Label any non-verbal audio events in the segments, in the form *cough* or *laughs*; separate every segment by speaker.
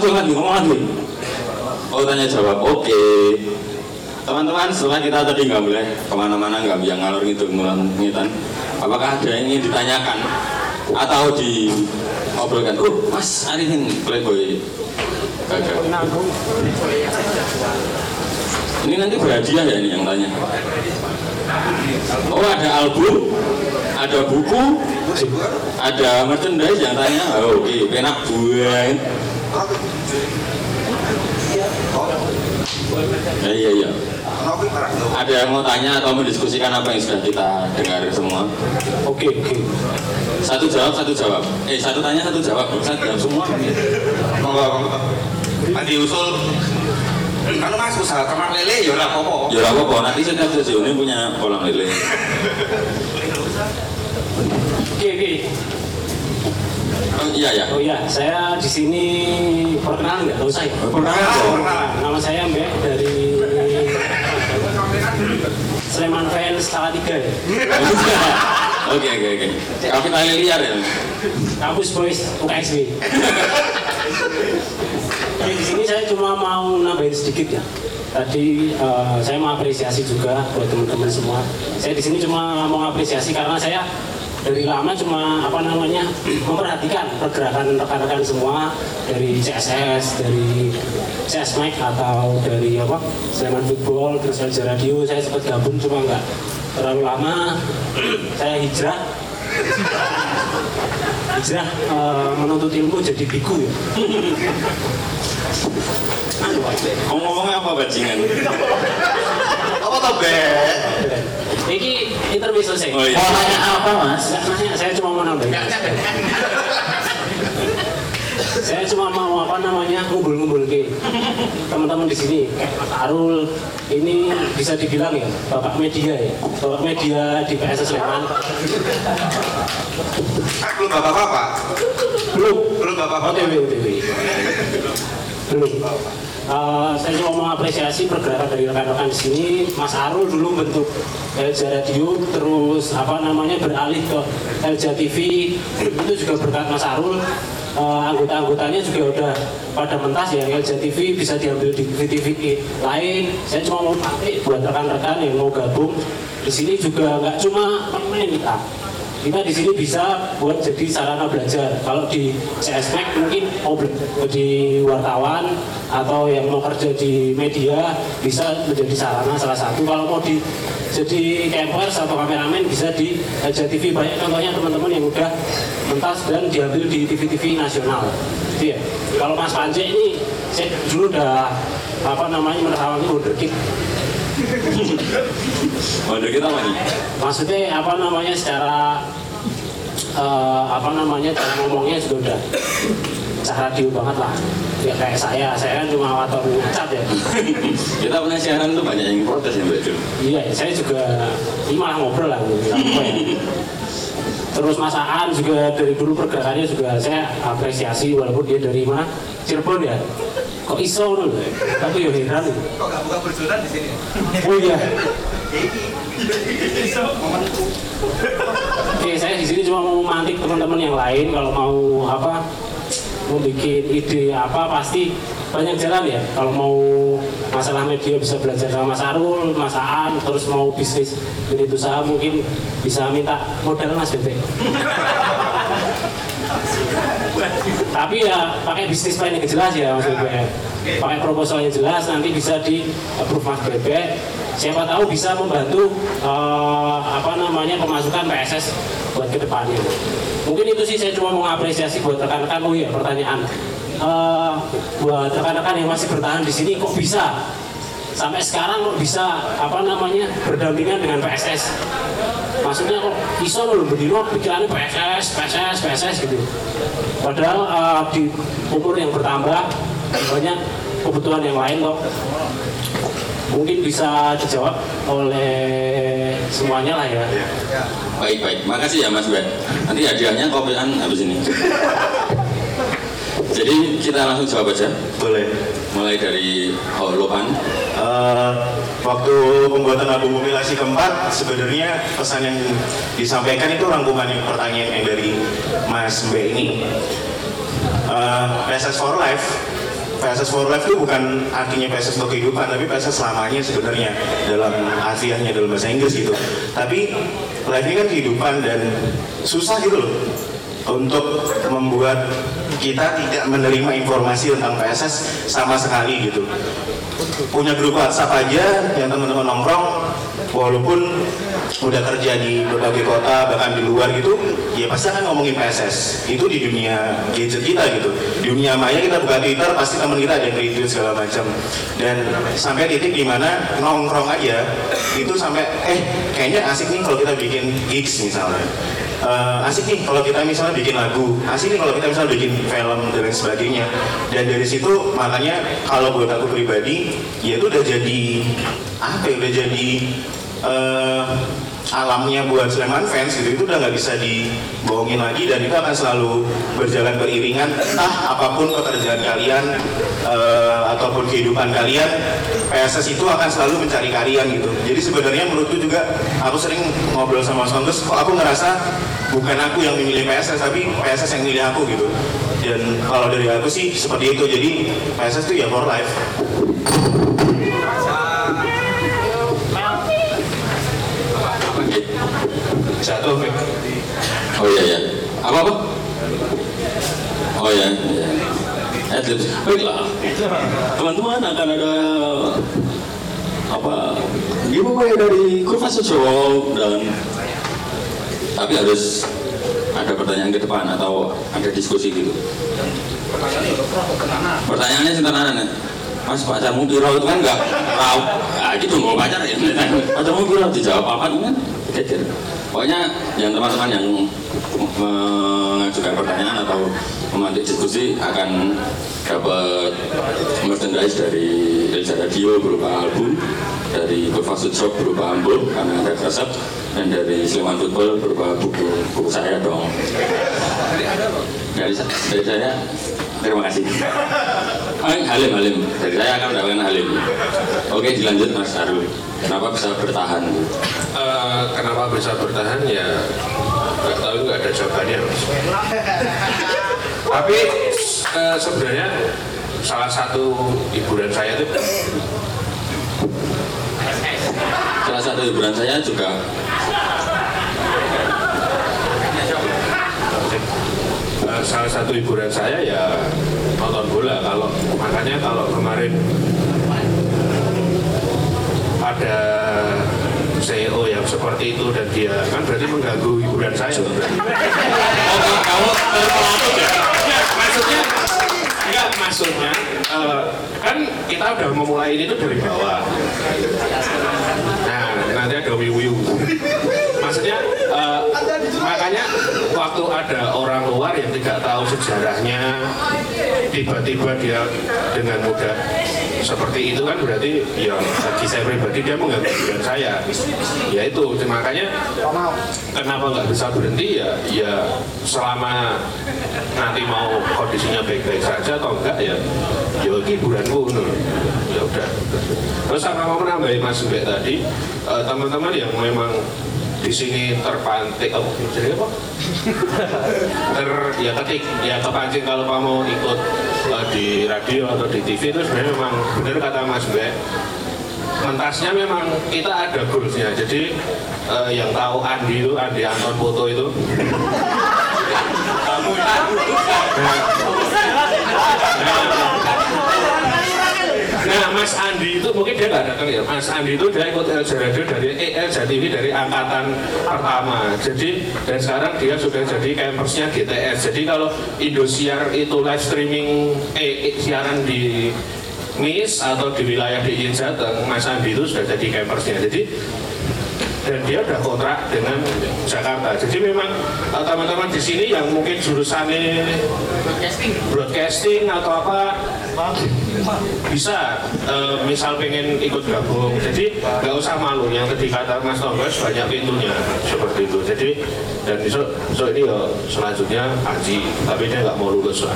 Speaker 1: Langsung lagi, ngomong lagi. Oh tanya jawab, oke. Teman-teman, setelah kita tadi nggak boleh ke mana-mana, nggak bisa ngalor gitu ngitan. Apakah ada yang ingin ditanyakan atau diobrolkan? Oh, Mas Arifin Playboy gagal. Ini nanti berhadiah ya ini yang tanya. Oh ada album, ada buku, ada merchandise yang tanya. Oh, Oke, penak buah. Ya, iya iya. Ada yang mau tanya atau mendiskusikan apa yang sudah kita dengar semua?
Speaker 2: Oke, oke.
Speaker 1: Satu jawab, satu jawab. Eh, satu tanya, satu jawab. Satu jawab semua.
Speaker 3: Monggo, monggo. Nanti usul Kan mas usaha ternak lele ya ora apa-apa.
Speaker 1: Ya ora apa-apa, nanti setiap sesi ini punya kolam lele.
Speaker 2: Oke, oke.
Speaker 1: Oh, iya ya.
Speaker 2: Oh iya, saya di sini perkenalan nggak? Tahu saya.
Speaker 1: Perkenalan.
Speaker 2: Nama saya Mbak dari Sleman Fans Salah Tiga ya. *laughs*
Speaker 1: Oke oke oke. Kapital liar ya.
Speaker 2: Kampus Boys UKSW. Oke, *laughs* di sini saya cuma mau nambahin sedikit ya. Tadi eh, saya mau apresiasi juga buat teman-teman semua. Saya di sini cuma mau apresiasi karena saya dari lama cuma apa namanya *clears throat* memperhatikan pergerakan rekan-rekan semua dari CSS, dari CS Mike atau dari apa Sleman Football, terus Raja Radio. Saya sempat gabung cuma nggak terlalu lama. *clears throat* saya hijrah *laughs* hijrah eh, menuntut ilmu jadi biku ya.
Speaker 1: Kamu ngomongnya apa bajingan? *laughs*
Speaker 3: Toh, Be?
Speaker 2: Ini interview selesai.
Speaker 1: Oh, iya.
Speaker 2: Mau nanya apa mas? Nggak nanya, saya cuma mau nambahin. saya cuma mau apa namanya ngumpul-ngumpul ke teman-teman di sini. Arul ini bisa dibilang ya bapak media ya, bapak media di PSS Sleman.
Speaker 3: Belum bapak-bapak.
Speaker 2: Belum,
Speaker 3: Belum bapak-bapak.
Speaker 2: OTW, OTW. Belum. Eh, saya cuma mau apresiasi pergerakan dari rekan-rekan di sini. Mas Arul dulu bentuk Elja Radio, terus apa namanya beralih ke Elja TV. Itu juga berkat Mas Arul. Eh, anggota-anggotanya juga udah pada mentas ya Elja TV bisa diambil di TV lain. Saya cuma mau pakai buat rekan-rekan yang mau gabung di sini juga nggak cuma pemain kita kita di sini bisa buat jadi sarana belajar. Kalau di CSMAC mungkin mau jadi wartawan atau yang mau kerja di media bisa menjadi sarana salah satu. Kalau mau di jadi campers atau kameramen bisa di TV banyak contohnya teman-teman yang udah mentas dan diambil di TV-TV nasional. Gitu ya. Kalau Mas Panji ini saya dulu udah apa namanya menerawang wonderkid
Speaker 1: Waduh kita apa nih?
Speaker 2: maksudnya apa namanya secara eh, apa namanya cara ngomongnya juga udah cara radio banget lah ya kayak saya saya kan cuma wator ngacat ya *laughs*
Speaker 1: Kita punya siaran tuh banyak yang protes ya Mbak
Speaker 2: iya saya juga ini malah ngobrol lah gitu. Ya. terus Mas Aan juga dari dulu pergerakannya juga saya apresiasi walaupun dia dari mana Cirebon ya kok iso loh tapi ya heran
Speaker 3: Kok nggak buka berjualan di sini?
Speaker 2: oh iya Oke, saya di sini cuma mau memantik teman-teman yang lain kalau mau apa mau bikin ide apa pasti banyak jalan ya. Kalau mau masalah media bisa belajar sama Mas Arul, Mas Aan, terus mau bisnis unit usaha mungkin bisa minta modal Mas Bebe. Tapi ya pakai bisnis plan yang jelas ya Bebe. Pakai proposal yang jelas nanti bisa di approve Mas Bebe. Siapa tahu bisa membantu eh, apa namanya pemasukan PSS buat ke depannya. Mungkin itu sih saya cuma mengapresiasi buat rekan-rekan. Oh iya pertanyaan. Eh, buat rekan-rekan yang masih bertahan di sini kok bisa sampai sekarang kok bisa apa namanya berdampingan dengan PSS maksudnya kok iso loh berdino pikirannya PSS PSS PSS gitu padahal eh, di umur yang bertambah banyak kebutuhan yang lain kok mungkin bisa dijawab oleh semuanya lah ya
Speaker 1: Baik baik, makasih ya Mas Ben. Nanti hadiahnya kopian habis ini. Jadi kita langsung jawab aja.
Speaker 3: Boleh.
Speaker 1: Mulai dari oh,
Speaker 4: Eh, waktu pembuatan album Mutilasi keempat sebenarnya pesan yang disampaikan itu rangkuman yang pertanyaan yang dari Mas B ini. Eh, PSS for Life. PSS for Life itu bukan artinya PSS untuk kehidupan tapi PSS selamanya sebenarnya dalam artiannya dalam bahasa Inggris gitu. Tapi life ini kan kehidupan dan susah gitu loh untuk membuat kita tidak menerima informasi tentang PSS sama sekali gitu. Punya grup WhatsApp aja yang teman-teman nongkrong walaupun udah kerja di berbagai kota bahkan di luar gitu ya pasti akan ngomongin PSS itu di dunia gadget kita gitu. Di dunia maya kita buka Twitter pasti teman kita ada yang retweet segala macam. Dan sampai titik di mana nongkrong aja itu sampai eh kayaknya asik nih kalau kita bikin gigs misalnya Eh, asik nih kalau kita misalnya bikin lagu, asik nih kalau kita misalnya bikin film dan lain sebagainya. Dan dari situ makanya kalau buat aku pribadi, ya itu udah jadi apa ya, udah jadi eh, alamnya buat Sleman fans gitu itu udah nggak bisa dibohongin lagi dan itu akan selalu berjalan beriringan entah apa pun pekerjaan kalian eh, ataupun kehidupan kalian PSS itu akan selalu mencari kalian gitu. Jadi sebenarnya menurutku juga aku sering ngobrol sama Kongres kok aku ngerasa bukan aku yang memilih PSS tapi PSS yang milih aku gitu. Dan kalau dari aku sih seperti itu. Jadi PSS itu ya for life
Speaker 5: Satu, Fik.
Speaker 1: Oh iya ya. Apa apa? Oh iya. iya. Adlibs. Baiklah. Teman-teman akan ada apa giveaway dari Kurva Sosok dan tapi harus ada pertanyaan ke depan atau ada diskusi gitu. Pertanyaannya sih tenanan ya. Mas pacarmu piro itu kan enggak tahu. Ah gitu mau pacar ya. Pacarmu piro dijawab apa kan? Kecil. Pokoknya yang teman-teman yang mengajukan pertanyaan atau memantik diskusi akan dapat merchandise dari Elza Radio berupa album, dari Kurva Shop berupa album karena ada resep, dan dari Sleman Football berupa buku buku saya dong. Dari saya terima kasih. Halim, Halim. Dari saya akan mendapatkan Halim. Oke, dilanjut Mas Arul. Kenapa bisa bertahan?
Speaker 5: Eh, kenapa bisa bertahan ya nggak tahu nggak ada jawabannya mas. *laughs* Tapi eh, sebenarnya salah satu hiburan saya itu
Speaker 1: Salah satu hiburan saya juga
Speaker 5: salah satu hiburan saya ya nonton bola. Kalau makanya kalau kemarin ada CEO yang seperti itu dan dia kan berarti mengganggu hiburan saya. berarti. Oh, ya? Enggak, maksudnya enggak maksudnya eh, kan kita udah memulai ini tuh dari bawah. Nanti ada wiu-wiu. Maksudnya eh, makanya waktu ada orang luar yang tidak tahu sejarahnya tiba-tiba dia dengan mudah seperti itu kan berarti ya bagi saya pribadi dia mengganggu saya. Ya itu makanya kenapa nggak bisa berhenti? Ya ya selama nanti mau kondisinya baik-baik saja atau enggak ya ya hiburanku ya udah. Terus sama mau menambahin mas Mbak tadi? Eh, teman-teman yang memang di sini terpantik oh, jadi apa? *laughs* Ter ya ketik ya kepancing kalau kamu ikut eh, di radio atau di TV itu sebenarnya memang benar kata Mas Mbak. Mentasnya memang kita ada goalsnya. Jadi eh, yang tahu Andi itu Andi Anton Foto itu. Kamu Nah, Mas Andi itu mungkin dia nggak datang ya. Mas Andi itu dia ikut LJ Radio dari EL TV dari angkatan pertama. Jadi dan sekarang dia sudah jadi campersnya GTS. Jadi kalau Indosiar itu live streaming eh, eh, siaran di MIS atau di wilayah di Jateng, Mas Andi itu sudah jadi campersnya. Jadi dan dia udah kontrak dengan Jakarta. Jadi memang eh, teman-teman di sini yang mungkin jurusannya broadcasting atau apa bisa eh, misal pengen ikut gabung. Jadi nggak usah malu. Yang tadi kata Mas Tombas banyak pintunya seperti itu. Jadi dan besok besok ini ya selanjutnya Haji, tapi dia nggak mau lulus lah.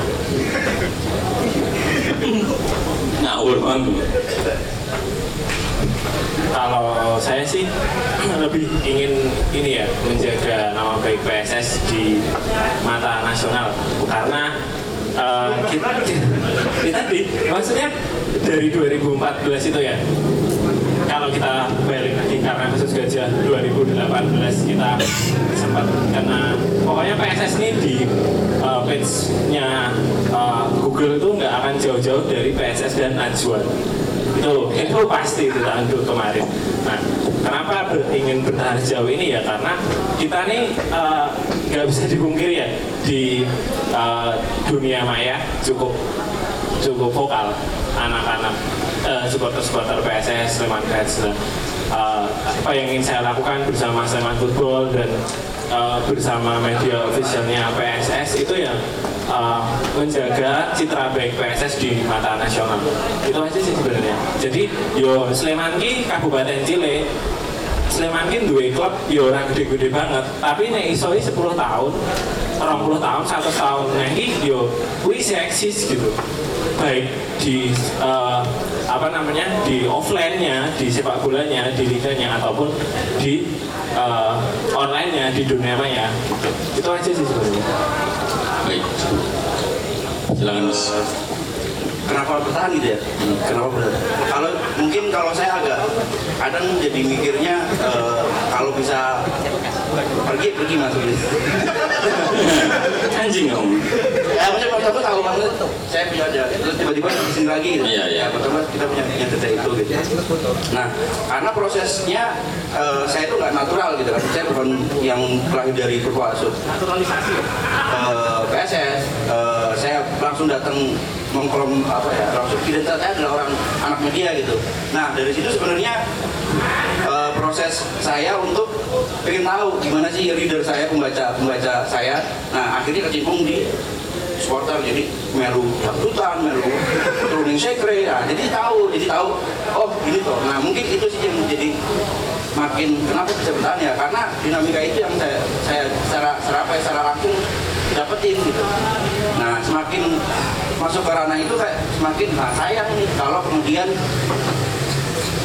Speaker 1: ngawur banget.
Speaker 6: Kalau saya sih *clears throat* lebih ingin ini ya menjaga nama baik PSS di mata nasional. Karena eh, kita, *laughs* kita tadi maksudnya dari 2014 itu ya kalau kita balik lagi karena kasus gajah 2018 kita sempat karena pokoknya PSS ini di uh, page-nya uh, Google itu nggak akan jauh-jauh dari PSS dan Najwa itu itu pasti itu untuk kemarin. Nah kenapa ingin bertahan sejauh ini ya? Karena kita nih uh, nggak bisa dipungkiri ya di uh, dunia maya cukup cukup vokal anak-anak eh, supporter-supporter PSS Sleman dan eh, apa yang ingin saya lakukan bersama Sleman Football dan eh, bersama media officialnya PSS itu ya eh, menjaga citra baik PSS di mata nasional. Itu aja sih sebenarnya. Jadi yo Sleman ki Kabupaten Cile Sleman ki duwe klub yo ora gede-gede banget. Tapi nek iso 10 tahun 20 tahun 100 tahun. Nek yo kuwi eksis gitu. Baik di eh, apa namanya di offline-nya di sepak bolanya di liganya ataupun di eh, online-nya di dunia maya. Itu aja sih sebenarnya.
Speaker 1: Silakan Mas.
Speaker 7: kenapa bertahan gitu ya? Kenapa bertahan? Kalau mungkin kalau saya agak kadang jadi mikirnya eh, kalau bisa pergi pergi mas gitu. *laughs*
Speaker 1: Anjing kamu.
Speaker 7: Ya maksudnya pertama tahu banget saya punya ada terus tiba-tiba di sini lagi gitu.
Speaker 1: Iya, iya.
Speaker 7: Ya, pertama kita punya punya cerita itu gitu. Nah karena prosesnya eh, saya itu nggak natural gitu kan. Saya bukan yang lahir dari berkuasa
Speaker 6: naturalisasi
Speaker 7: eh, PSS, eh, saya langsung datang mengkolom apa ya, langsung identitas saya adalah orang anak media gitu. Nah dari situ sebenarnya eh, proses saya untuk pengen tahu gimana sih reader saya, pembaca pembaca saya. Nah akhirnya kecimpung di supporter jadi melu dangdutan, melu turunin sekre, nah, jadi tahu, jadi tahu oh ini toh. Nah mungkin itu sih yang jadi makin kenapa bisa ya karena dinamika itu yang saya saya secara secara ya, secara langsung dapetin gitu. Nah semakin masuk ke ranah itu kayak semakin nah sayang nih kalau kemudian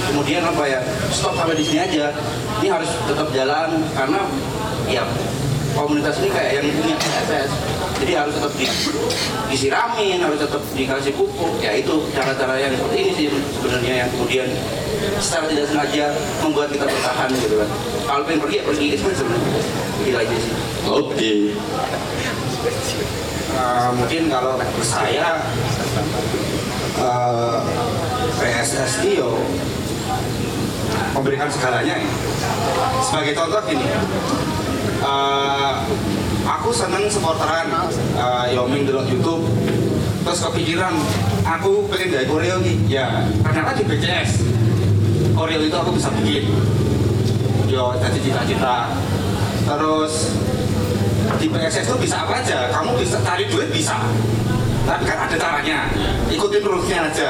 Speaker 7: kemudian apa ya stop sampai di sini aja. Ini harus tetap jalan karena ya komunitas ini kayak yang punya PSS jadi harus tetap di, disiramin harus tetap dikasih pupuk. Ya itu cara-cara yang seperti ini sih sebenarnya yang kemudian secara tidak sengaja membuat kita bertahan gitu kan. Kalau pengen pergi ya pergi gitu sebenarnya. Gitu aja sih.
Speaker 1: Oke.
Speaker 3: Uh, mungkin kalau saya uh, PSS yo memberikan segalanya ya. Sebagai contoh gini, uh, aku seneng supporteran uh, Yoming delok YouTube. Terus kepikiran aku pengen dari koreo nih ya ternyata di BCS koreo itu aku bisa bikin. Yo jadi cita-cita. Terus di PSS itu bisa apa aja. Kamu bisa cari duit bisa. Tapi kan ada caranya. Ikutin rulesnya aja.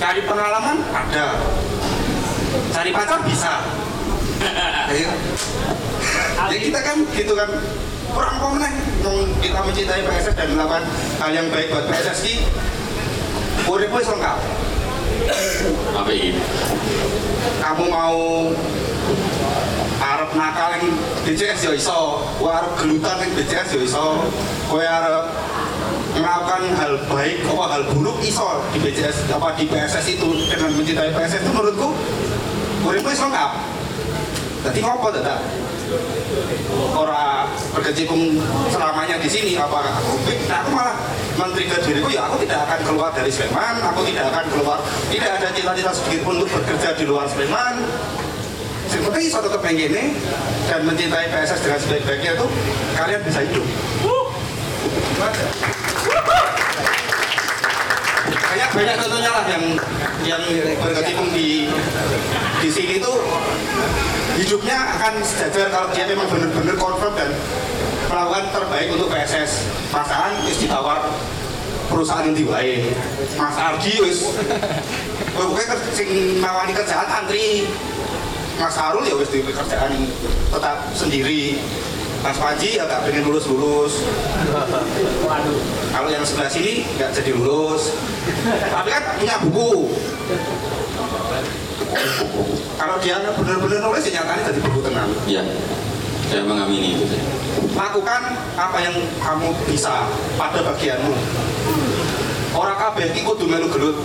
Speaker 3: Cari pengalaman ada. Cari pacar bisa. Ya kita kan gitu kan. Kurang pemenang kita mencintai PSS dan melakukan hal yang baik buat PSS ini urip wis lengkap.
Speaker 1: Apa ini?
Speaker 3: kamu mau arep nakal yang BCS ya iso. Kowe arep gelutan yang BCS ya iso. Kowe arep melakukan hal baik apa hal buruk iso di BCS apa di PSS itu. Dengan mencintai PSS itu menurutku uripku wis lengkap jadi ngopo tetap orang berkecimpung selamanya di sini apa aku nah, aku malah men-trigger diriku ya aku tidak akan keluar dari Sleman aku tidak akan keluar tidak ada cita-cita sedikit pun untuk bekerja di luar Sleman tetap yang gini dan mencintai PSS dengan sebaik-baiknya itu kalian bisa hidup. Itu banyak banyak contohnya lah yang yang berkecimpung di di sini tuh hidupnya akan sejajar kalau dia memang benar-benar confirm dan melakukan terbaik untuk PSS Mas An wis ditawar perusahaan yang diwae Mas Ardi wis ker- sing nawani kerjaan antri Mas Harul ya wis di kerjaan tetap sendiri. Mas Panji ya gak pengen lulus-lulus. Kalau yang sebelah sini nggak jadi lulus. Tapi kan punya buku. Kalau dia benar-benar nulis ya nyatanya jadi buku tenang.
Speaker 1: Ya, saya mengamini itu.
Speaker 3: lakukan apa yang kamu bisa pada bagianmu. Orang kabeh iki kudu melu gelut.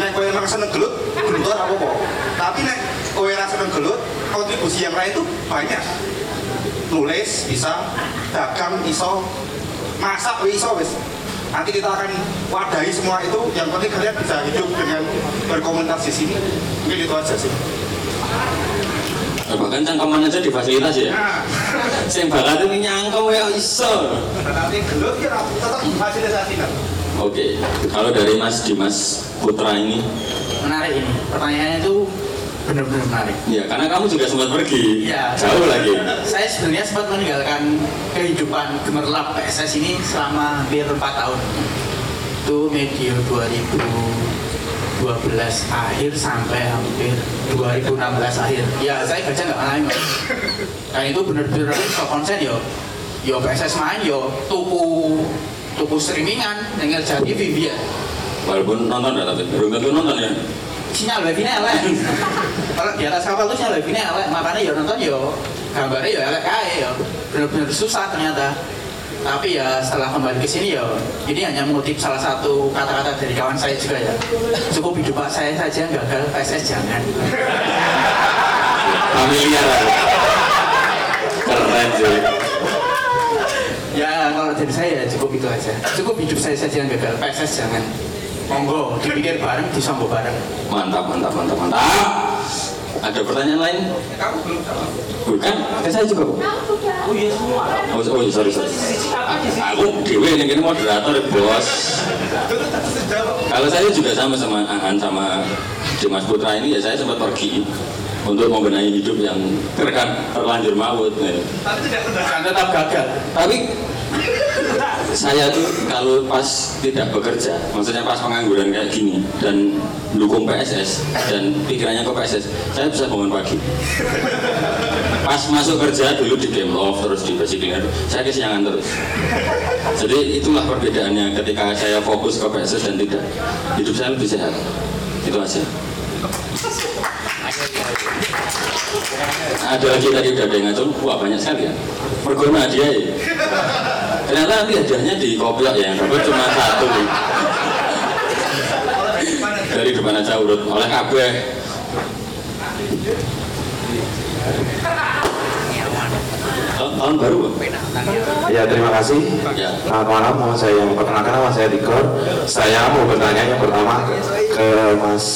Speaker 3: Nek kowe emang seneng gelut gelut ora apa-apa tapi nek kowe ora seneng gelut kontribusi yang lain itu banyak. Nulis bisa. Dagang iso. Masak iso wis. Nanti kita akan wadahi semua itu. Yang penting kalian bisa hidup dengan berkomunikasi sini. Mungkin itu aja sih.
Speaker 1: Bahkan cangkeman aja difasilitasi ya.
Speaker 3: nah.
Speaker 1: Sing bakat ini nyangkem ya iso.
Speaker 3: nanti gelut ya tetap fasilitasi kan
Speaker 1: Oke, kalau dari Mas Dimas Putra ini,
Speaker 8: menarik ini. Pertanyaannya itu benar-benar menarik.
Speaker 1: Ya karena kamu juga sempat pergi,
Speaker 8: Iya.
Speaker 1: jauh lagi.
Speaker 8: saya sebenarnya sempat meninggalkan kehidupan gemerlap PSS ini selama hampir 4 tahun. Itu medio 2012 akhir sampai hampir 2016 akhir. Ya saya baca nggak Mas. dan itu benar-benar konsen yo. Yo PSS main yo tuku tuku streamingan dengan jadi ya
Speaker 1: Walaupun nonton dah tapi belum tentu nonton ya.
Speaker 8: sinyal wifi-nya elek. Kalau di atas kapal tuh sinyal wifi-nya elek. Makanya ya nonton yo gambarnya ya elek kae yo bener-bener susah ternyata. Tapi ya setelah kembali ke sini ya ini hanya mengutip salah satu kata-kata dari kawan saya juga ya. Cukup hidup saya saja gagal PSS jangan.
Speaker 1: Familiar. Keren sih.
Speaker 8: ya kalau dari saya ya cukup itu aja cukup hidup saya saja yang gagal PSS jangan monggo dipikir bareng disambung bareng
Speaker 1: Mantap, mantap, mantap, mantap. Ada pertanyaan lain?
Speaker 3: kamu belum jawab
Speaker 1: Bukan, kan saya juga.
Speaker 9: Oh iya semua.
Speaker 1: Oh, oh iya, sorry, sorry. Aku dewe ini kan moderator bos. Kalau saya juga sama sama Aan sama Dimas Putra ini ya saya sempat pergi untuk membenahi hidup yang terkan terlanjur maut. ya.
Speaker 8: dan tetap gagal
Speaker 1: Tapi saya tuh kalau pas tidak bekerja, maksudnya pas pengangguran kayak gini dan dukung PSS dan pikirannya ke PSS, saya bisa bangun pagi. Pas masuk kerja dulu di game love terus di basic saya kesiangan terus. Jadi itulah perbedaannya ketika saya fokus ke PSS dan tidak. Hidup saya lebih sehat. Itu aja. Ada lagi tadi udah ada yang ngacung, wah banyak sekali ya. Perguna hadiah ya. Ternyata nanti hadiahnya di kopiok ya, dapat cuma satu. Dari depan aja urut oleh kabeh. Tahun, baru?
Speaker 10: Ya terima kasih.
Speaker 1: Ya.
Speaker 10: Selamat malam, mau saya perkenalkan nama saya Tigor. Saya mau bertanya yang pertama ke Mas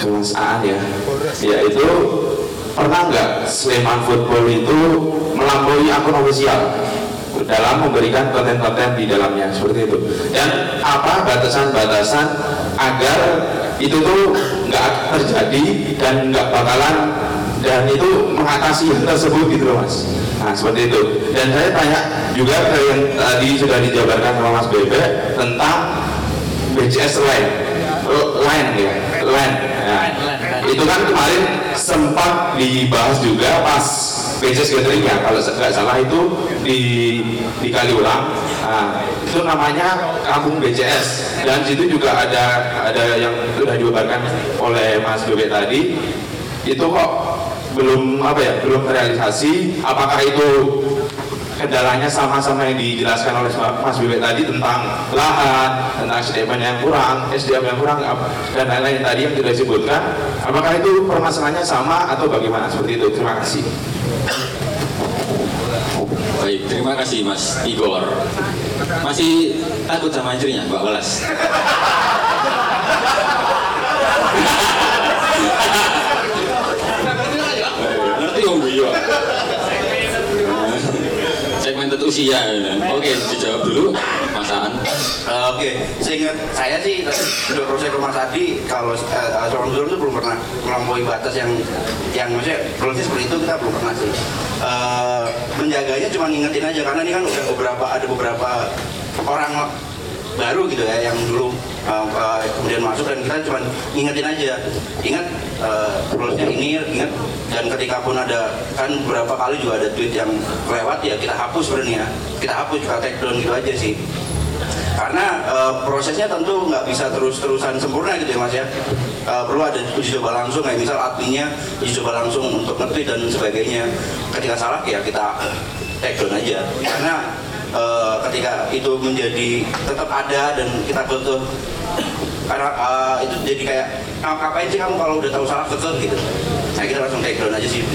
Speaker 10: ke Mas Aan ya, yaitu pernah nggak Sleman Football itu melampaui akun ofisial? Dalam memberikan konten-konten di dalamnya seperti itu. Dan apa batasan-batasan agar itu tuh nggak terjadi dan nggak bakalan dan itu mengatasi hal tersebut gitu loh mas. Nah seperti itu. Dan saya tanya juga yang tadi sudah dijabarkan sama mas Bebe tentang BCS lain lain ya lain itu kan kemarin sempat dibahas juga pas BCS Gathering ya kalau nggak salah itu di di Kaliulang nah, itu namanya kampung BCS dan situ juga ada ada yang sudah dijabarkan oleh Mas Bebe tadi. Itu kok belum apa ya belum terrealisasi. Apakah itu kendalanya sama-sama yang dijelaskan oleh Mas Bebek tadi tentang lahan, tentang SDM yang kurang, SDM yang kurang dan lain-lain tadi yang sudah disebutkan. Apakah itu permasalahannya sama atau bagaimana seperti itu? Terima kasih.
Speaker 1: Baik, terima kasih Mas Igor. Masih takut sama istrinya, Mbak Welas? Ngerti om Bio. Segmented usia. Oke, dijawab dulu, Mas Aan.
Speaker 11: Eh, Oke, seingat saya sih udah proses rumah tadi kalau uh, seorang guru itu belum pernah melampaui batas yang yang maksudnya proses seperti itu kita belum pernah sih. Eh, menjaganya cuma ngingetin aja karena ini kan udah beberapa ada beberapa orang baru gitu ya yang dulu uh, uh, kemudian masuk dan kita cuma ngingetin aja ingat uh, ini ingat dan ketika pun ada kan beberapa kali juga ada tweet yang lewat ya kita hapus sebenarnya kita hapus kita take down gitu aja sih.
Speaker 7: Karena eh, prosesnya tentu nggak bisa terus-terusan sempurna gitu ya mas ya. Eh, perlu ada uji coba langsung kayak misal adminnya uji coba langsung untuk ngerti dan sebagainya. Ketika salah ya kita take down aja. Karena eh, ketika itu menjadi tetap ada dan kita butuh karena eh, itu jadi kayak "Ah, ngapain sih kamu kalau udah tahu salah kekeh gitu. Nah kita langsung take down aja sih.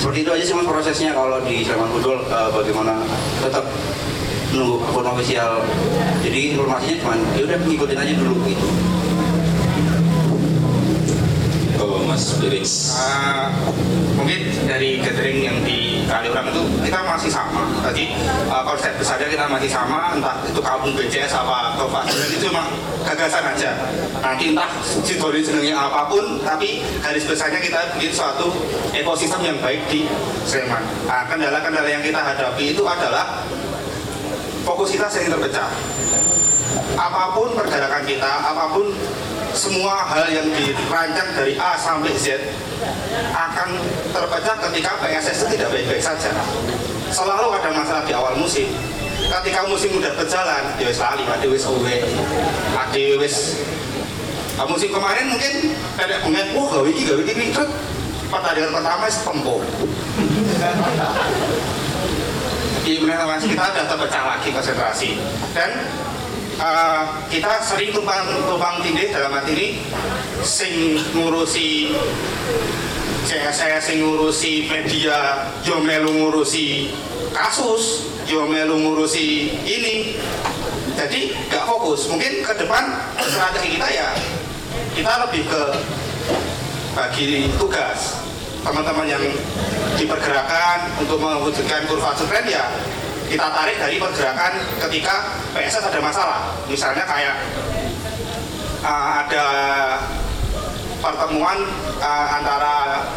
Speaker 7: Seperti itu aja sih mas prosesnya kalau di Sleman Football eh, bagaimana tetap nunggu akun official jadi informasinya cuma ya udah ngikutin aja dulu gitu
Speaker 1: Oh, Mas Felix.
Speaker 3: Uh, mungkin dari gathering yang di Kaliurang itu kita masih sama. Tadi uh, konsep besarnya kita masih sama, entah itu kampung BCS apa Tova itu cuma gagasan aja. Nanti entah Sidori jenengnya apa pun, tapi garis besarnya kita bikin suatu ekosistem yang baik di Sleman. Nah, kendala-kendala yang kita hadapi itu adalah fokus kita sering terpecah. Apa pun pergerakan kita, apa pun semua hal yang dirancang dari A sampai Z akan terpecah ketika PSS tidak baik-baik saja. Selalu ada masalah di awal musim. Ketika musim udah berjalan, ya wis lali, ada wis uwe, ada wis Nah, musim kemarin mungkin pendek bunga, wah gawe iki gawe iki pertandingan pertama wis tempo. Di kita udah terpecah lagi konsentrasi dan uh, kita sering tumpang tumpang tindih dalam arti ini sing ngurusi CSS sing ngurusi media yo melu ngurusi kasus yo melu ngurusi ini. Jadi nggak fokus. Mungkin ke depan strategi kita ya kita lebih ke bagi tugas. Teman-teman yang dipergerakan untuk mewujudkan kurva tren ya kita tarik dari pergerakan ketika PSS ada masalah. Misalnya kayak uh, ada pertemuan uh, antara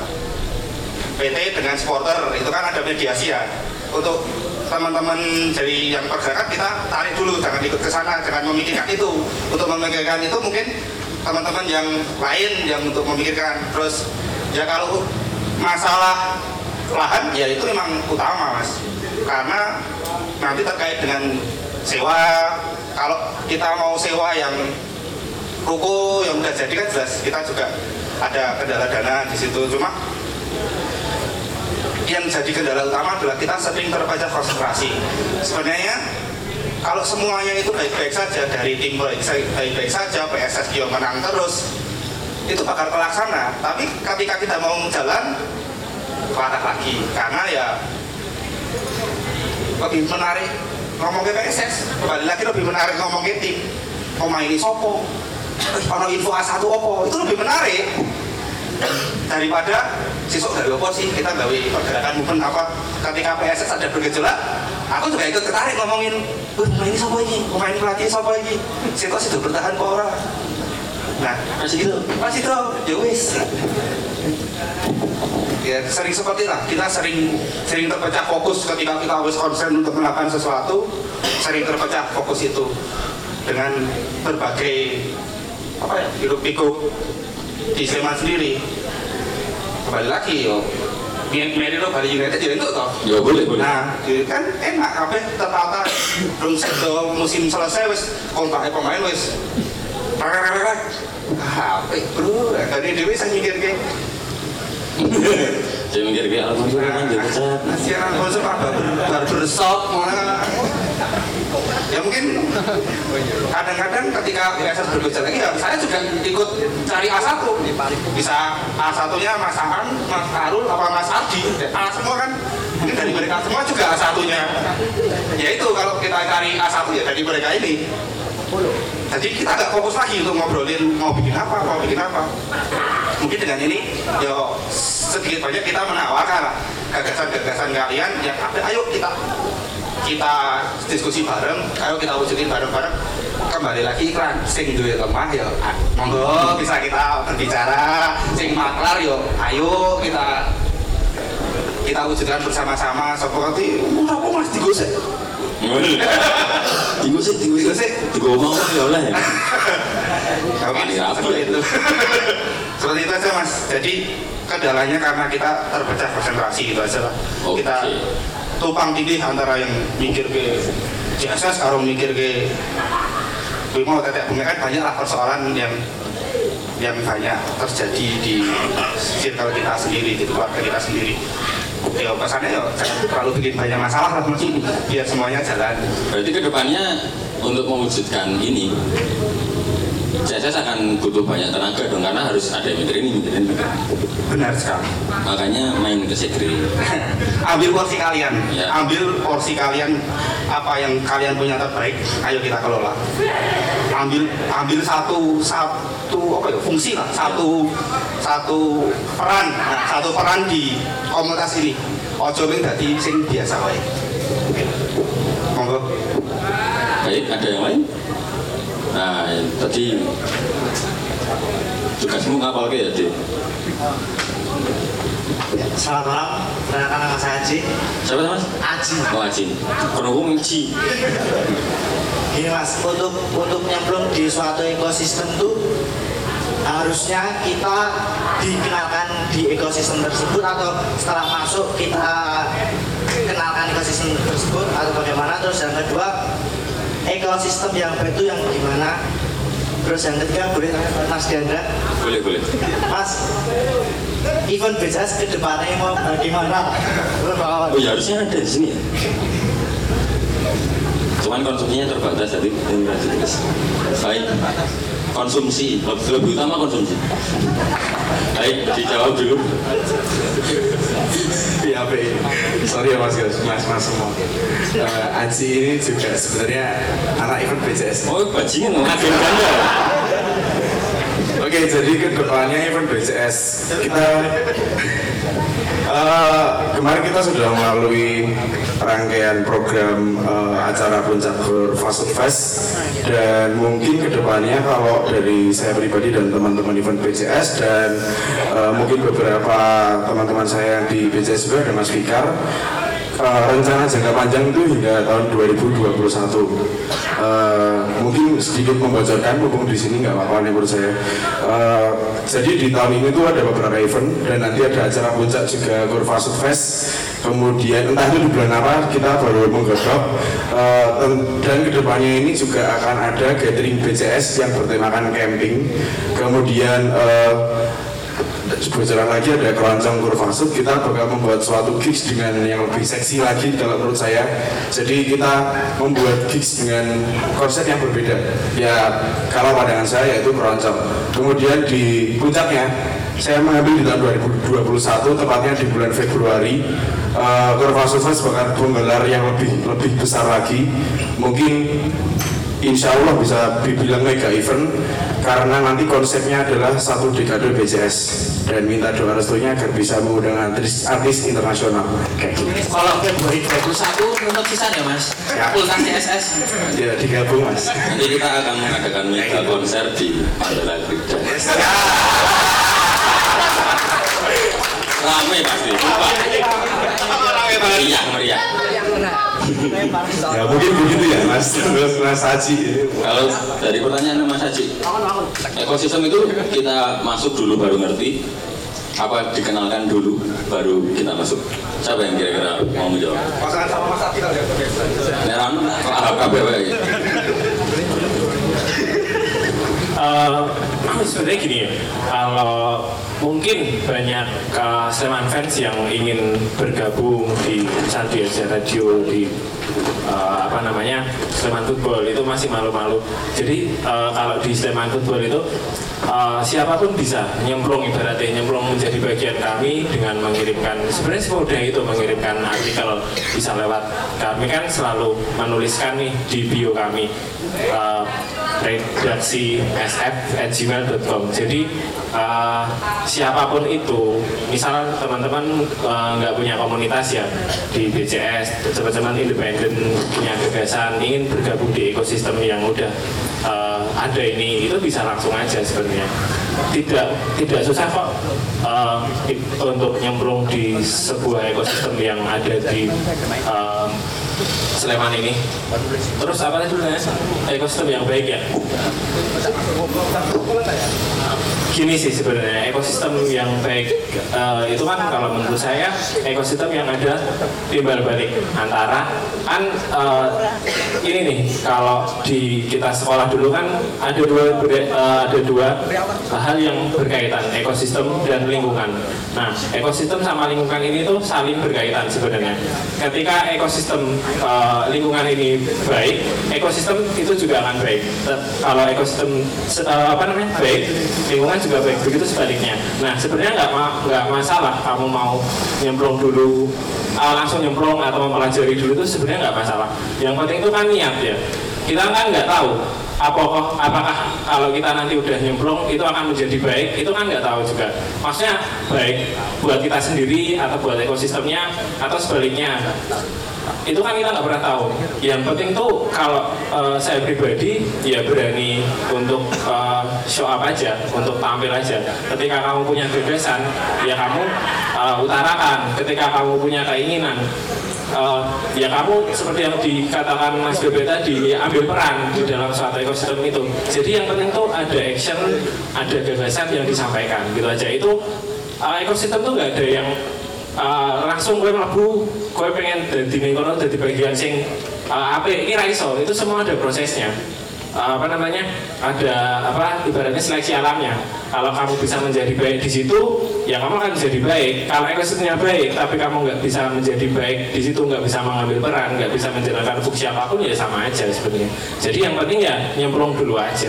Speaker 3: PT dengan supporter itu kan ada mediasi ya. Untuk teman-teman dari yang pergerakan kita tarik dulu jangan ikut ke sana jangan memikirkan itu. Untuk memikirkan itu mungkin teman-teman yang lain yang untuk memikirkan. Terus ya kalau masalah lahan ya itu memang utama mas karena nanti terkait dengan sewa kalau kita mau sewa yang ruko yang udah jadi kan jelas kita juga ada kendala dana di situ. Cuma yang jadi kendala utama adalah kita sering terbaca konsentrasi. Sebenarnya kalau semuanya itu baik-baik saja dari tim baik-baik saja PSS dia menang terus itu bakal terlaksana. Tapi ketika kita mau jalan parah lagi. Karena ya lebih menarik ngomong ke PSS kembali lagi lebih menarik ngomong ke tim pemain ini sopo? Kalau info A1 opo? Itu lebih menarik. Daripada sisuk dari opo sih? Kita gawe pergerakan movement apa? Ketika PSS ada bergejolak aku juga ikut tertarik ngomongin "Wih, pemain ini sopo ini? Pemain pelatih sopo ini? Situ situ bertahan kok ora? Nah masih gitu? masih itu ya wis ya sering seperti lah. Kita sering sering terpecah fokus ketika kita harus konsen untuk melakukan sesuatu sering terpecah fokus itu dengan berbagai apa ya hirup pikuk di Sleman sendiri. Kembali lagi yo. Mary lo Bali United ya itu toh.
Speaker 1: Ya boleh, boleh.
Speaker 3: nah jadi kan enak apa tertata. Belum sedo musim selesai wes kontraknya pemain wes ah apa bro. Dari dewi saya mikir kayak
Speaker 1: Saya mikir kayak alhamdulillah kan jadi pecat.
Speaker 3: Nasihan Alfonso Pak barbershop mana ya mungkin kadang-kadang ketika PSS berbicara lagi ya saya juga ikut cari A1 bisa A1 nya Mas Aan, Mas Arul, apa Mas Ardi? A semua kan. Mungkin dari mereka semua juga A1 nya ya itu kalau kita cari A1 ya dari mereka ini jadi kita nggak fokus lagi untuk ngobrolin mau bikin apa, mau bikin apa. Mungkin dengan ini yo sedikit banyak kita menawarkan gagasan-gagasan kalian yang ada. Ayo kita kita diskusi bareng ayo kita wujudin bareng-bareng. Kembali lagi iklan sing duwe lemah ya. Monggo bisa kita berbicara. Sing maklar yo ayo kita kita wujudkan bersama-sama. Seperti apa mas digosek
Speaker 1: Tinggu sih, tinggu sih.
Speaker 3: Tinggu sih.
Speaker 1: Tinggu ngomong ya oleh ya. Rapi
Speaker 3: seperti
Speaker 1: ya.
Speaker 3: itu. seperti itu aja mas. Jadi kendalanya karena kita terpecah konsentrasi gitu aja lah.
Speaker 1: Oke.
Speaker 3: Kita tumpang tindih antara yang mikir ke JSS, karo mikir ke Bimo tetek bunga kan banyak lah persoalan yang yang banyak terjadi di circle kita sendiri, di keluarga kita sendiri. Ya pesannya ya terlalu bikin banyak masalah lah biar semuanya jalan.
Speaker 1: Berarti ke depannya untuk mewujudkan ini CSS akan butuh banyak tenaga dong karena harus ada yang mikirin ini, mikirin ini.
Speaker 3: Benar sekali.
Speaker 1: Makanya main ke sekre. *laughs*
Speaker 3: ambil porsi kalian,
Speaker 1: Ya.
Speaker 3: ambil porsi kalian apa yang kalian punya terbaik, ayo kita kelola. Ambil ambil satu satu apa ya fungsi lah, satu satu peran, nah, satu peran di komunitas ini. Ojo ping dadi sing biasa wae. Monggo.
Speaker 1: Baik, ada yang lain? Nah, tadi tugasmu ngapal ke ya, Dik?
Speaker 12: Selamat malam, perkenalkan nama saya Aji.
Speaker 1: Siapa mas?
Speaker 12: Aji.
Speaker 1: Oh, Aji. Kono Ci.
Speaker 12: Gini mas, untuk untuk nyemplung di suatu ekosistem tuh harusnya kita dikenalkan di ekosistem tersebut atau setelah masuk kita kenalkan ekosistem tersebut atau bagaimana terus yang kedua ekosistem yang itu yang gimana terus yang ketiga boleh Mas Diandra
Speaker 1: Boleh, boleh.
Speaker 12: Mas event BCS ke depannya mau bagaimana?
Speaker 1: Oh ya harusnya ada di sini ya. Cuman konsumsinya terbatas jadi ini. Baik. Konsumsi, lebih, utama konsumsi. Baik, dijawab dulu.
Speaker 13: Be. Sorry ya Mas Gus, Mas Mas semua. Eh, Aji ini juga sebenarnya anak event BCS.
Speaker 1: Oh, bajingan mengagenkan ya.
Speaker 13: Oke, jadi ke depannya event BCS kita eh, kemarin kita sudah melalui rangkaian program eh, acara puncak Fast Fest. Dan mungkin ke depannya kalau dari saya pribadi dan teman-teman event BCS dan eh, mungkin beberapa teman-teman saya yang di BCS juga ada Mas Fikar eh, rencana jangka panjang itu hingga tahun 2021. Eh, mungkin sedikit membocorkan, mumpung di sini nggak apa-apa nih menurut saya. Eh, jadi di tahun ini tuh ada beberapa event dan nanti ada acara puncak juga Gorfasut Fest. Kemudian entah itu di bulan apa kita baru menggodok ten- dan ke depannya ini juga akan ada gathering BCS yang bertemakan camping. Kemudian eh, bocoran lagi ada keroncong kurvasut kita bakal membuat suatu gigs dengan yang lebih seksi lagi kalau menurut saya. Jadi kita membuat gigs dengan konsep yang berbeda. Ya kalau pandangan saya itu keroncong kemudian di puncaknya saya mengambil di tahun 2021 tepatnya di bulan Februari uh, Kurvasut Fest bakal menggelar yang lebih lebih besar lagi mungkin Insya Allah bisa dibilang mega event karena nanti konsepnya adalah satu dekade BCS dan minta doa restunya agar bisa mengundang artis, artis internasional kayak gitu.
Speaker 8: Kalau Februari 21 untuk sisa ya mas?
Speaker 13: Ya.
Speaker 8: Pulsa CSS.
Speaker 13: Ya digabung mas.
Speaker 1: Nanti kita akan mengadakan mega konser di Mandala Gerida. Rame pasti, sumpah. Meriah, meriah.
Speaker 13: Ya mungkin begitu ya mas. Terus mas Haji.
Speaker 1: Kalau dari pertanyaan Mas Haji, ekosistem itu kita masuk dulu baru ngerti, apa dikenalkan dulu baru kita masuk? Siapa yang kira-kira mau menjawab?
Speaker 3: Pasangan sama Mas Akil ya.
Speaker 1: Neran, ahal KBW.
Speaker 6: Eh, sebenarnya gini ya, kalau mungkin banyak uh, Sleman fans yang ingin bergabung di Santi Asia Radio di eh, apa namanya Sleman Football itu masih malu-malu. Jadi eh, kalau di Sleman Football itu eh, siapa pun bisa nyemplung ibaratnya nyemplung menjadi bagian kami dengan mengirimkan sebenarnya semudah itu mengirimkan artikel bisa lewat kami kan selalu menuliskan nih di bio kami eh, redaksi sf@gmail.com. Jadi uh, siapa pun itu, misalnya teman-teman uh, nggak punya komunitas ya di BCS, teman-teman independen punya gagasan ingin bergabung di ekosistem yang udah uh, ada ini, itu bisa langsung aja sebenarnya. Tidak tidak susah kok uh, untuk nyemplung di sebuah ekosistem yang ada di uh, Sleman ini. Terus apa tadi? Ekosistem yang baik ya. Gini sih sebenarnya ekosistem yang baik eh, itu kan kalau menurut saya ekosistem yang ada timbal balik antara kan eh, ini nih kalau di kita sekolah dulu kan ada dua eh, ada dua hal yang berkaitan ekosistem dan lingkungan. Nah ekosistem sama lingkungan ini tuh saling berkaitan sebenarnya. Ketika ekosistem eh, lingkungan ini baik, ekosistem itu juga akan baik. Kalau ekosistem eh, apa namanya baik, lingkungan juga baik. Begitu sebaliknya. Nah sebenarnya nggak nggak masalah kamu mau nyemplung dulu eh, langsung nyemplung atau mempelajari dulu itu sebenarnya nggak masalah. Yang penting itu kan niat ya. Kita kan nggak tahu apakah apakah kalau kita nanti udah nyemplung itu akan menjadi baik itu kan nggak tahu juga maksudnya baik buat kita sendiri atau buat ekosistemnya atau sebaliknya itu kan kita nggak pernah tahu. Yang penting tuh kalau eh, saya pribadi ya berani untuk eh, show up aja untuk tampil aja. Ketika kamu punya gagasan ya kamu eh, utarakan. Ketika kamu punya keinginan eh, ya kamu seperti yang dikatakan Mas Bebe tadi ya ambil peran di dalam suatu ekosistem itu. Jadi yang penting tuh ada action ada gagasan yang disampaikan gitu aja. Itu eh, ekosistem tuh nggak ada yang Uh, langsung gue mlebu gue pengen dadi ning kono dadi bagian sing uh, apa ini ra iso. Itu semua ada prosesnya. Uh, apa namanya? Ada apa ibaratnya seleksi alamnya. Kalau kamu bisa menjadi baik di situ ya kamu akan menjadi baik. Kalau ekosistemnya baik tapi kamu nggak bisa menjadi baik di situ nggak bisa mengambil peran nggak bisa menjalankan fungsi apa pun ya sama aja sebenarnya. Jadi yang penting ya nyemplung dulu aja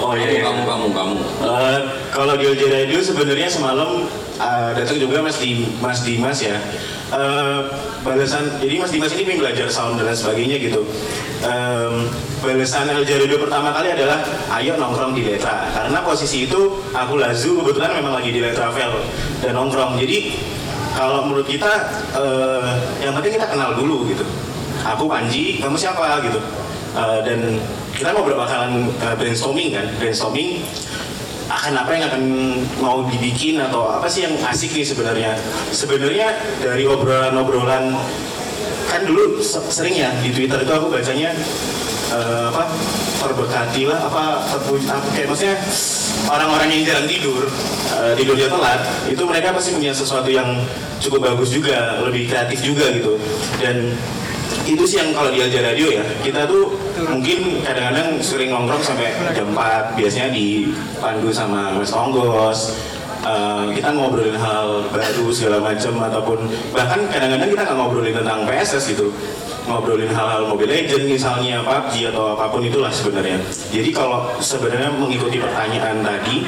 Speaker 4: Oh iya, iya.
Speaker 1: kamu kamu kamu
Speaker 4: Eh, kalau di OJ Radio sebenarnya semalam eh, datang juga Mas di Mas Dimas ya. Eh, balasan jadi Mas Dimas ini belajar sound dan sebagainya gitu. Em, balasan LJ Radio pertama kali adalah ayo nongkrong di Letra karena posisi itu aku Lazu kebetulan memang lagi di Letra Travel dan nongkrong jadi kalau menurut kita eh, yang penting kita kenal dulu gitu aku Panji kamu siapa gitu Eh, dan kita mau berapa bakalan eh, brainstorming kan? Brainstorming akan apa yang akan mau dibikin atau apa sih yang asik nih sebenarnya? Sebenarnya dari obrolan-obrolan kan dulu se- sering ya di Twitter itu aku bacanya eh, apa terberkati lah apa terpuji apa kayak maksudnya orang-orang yang jarang tidur eh, tidurnya telat itu mereka pasti punya sesuatu yang cukup bagus juga lebih kreatif juga gitu. Dan itu sih yang kalau di Alja Radio ya kita tuh mungkin kadang-kadang sering nongkrong sampai jam 4 biasanya dipandu sama Mas Onggos Eh, kita ngobrolin hal baru segala macam ataupun bahkan kadang-kadang kita nggak ngobrolin tentang PSS gitu. Ngobrolin hal-hal Mobile Legend misalnya PUBG atau apa pun itulah sebenarnya. Jadi kalau sebenarnya mengikuti pertanyaan tadi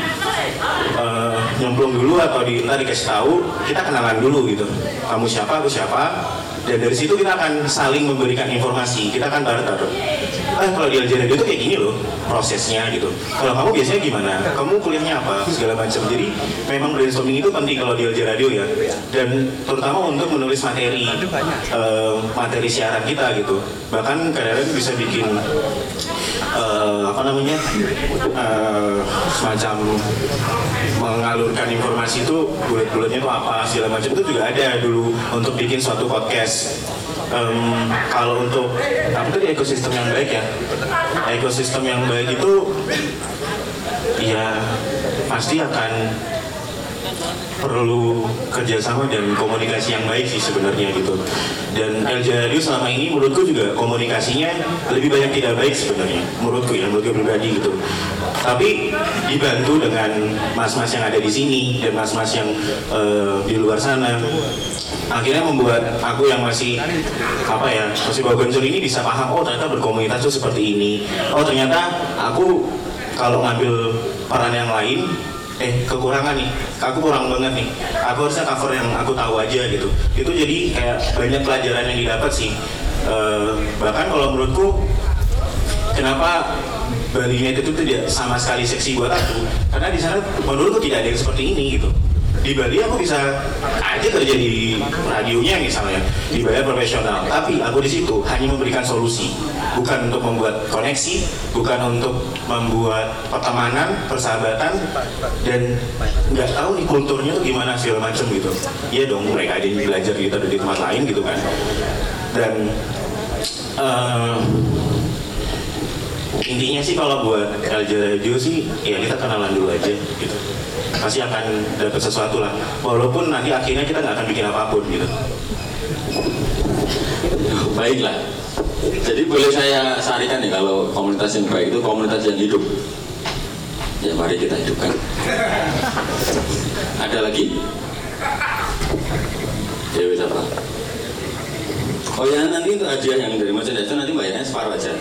Speaker 4: eh, nyemplung dulu atau di, ntar dikasih tahu kita kenalan dulu gitu. Kamu siapa aku siapa dan dari situ kita akan saling memberikan informasi. Kita akan barter eh kalau di Aljazair itu kayak gini loh prosesnya gitu. Kalau kamu biasanya gimana? Kamu kuliahnya apa? segala macam. Jadi memang brainstorming itu penting kalau di Aljazair Radio ya. Dan terutama untuk menulis materi eh, materi siaran kita gitu. Bahkan kadang-kadang bisa bikin eh, apa namanya eh, semacam mengalurkan informasi itu bulat-bulatnya itu apa segala macam itu juga ada dulu untuk bikin suatu podcast. Em, kalau untuk apa tadi ekosistem yang baik ya. Ekosistem yang baik itu ya pasti akan perlu kerjasama dan komunikasi yang baik sih sebenarnya gitu. Dan Radio selama ini menurutku juga komunikasinya lebih banyak tidak baik sebenarnya menurutku ya menurutku pribadi gitu. Tapi dibantu dengan mas-mas yang ada di sini dan mas-mas yang eh, di luar sana. Akhirnya membuat aku yang masih apa ya masih gonjol ini bisa paham oh ternyata berkomunitas tuh seperti ini. Oh ternyata aku kalau ngambil peran yang lain eh kekurangan nih. Aku kurang banget nih. Aku harusnya cover yang aku tahu aja gitu. Itu jadi kayak banyak pelajaran yang didapat sih. Eh, bahkan kalau menurutku kenapa Bali United itu tidak sama sekali seksi buat aku? Karena di sana menurutku tidak ada yang seperti ini gitu di Bali aku bisa aja kerja di radionya misalnya dibayar profesional. Tapi aku di situ hanya memberikan solusi. Bukan untuk membuat koneksi bukan untuk membuat pertemanan persahabatan dan nggak tahu nih kulturnya tuh gimana segala macam gitu. Iya dong mereka yang belajar gitu di tempat lain gitu kan. Dan Eh, intinya sih kalau buat LJ Radio sih ya kita kenalan dulu aja gitu pasti akan dapat sesuatu lah walaupun nanti akhirnya kita nggak akan bikin apa pun gitu
Speaker 1: Baiklah. Jadi boleh saya sarikan nih kalau komunitas yang baik itu komunitas yang hidup. Ya mari kita hidupkan. Ada lagi? Dewi siapa? Oh ya nanti untuk hadiah yang dari merchandise itu nanti bayarnya separuh aja.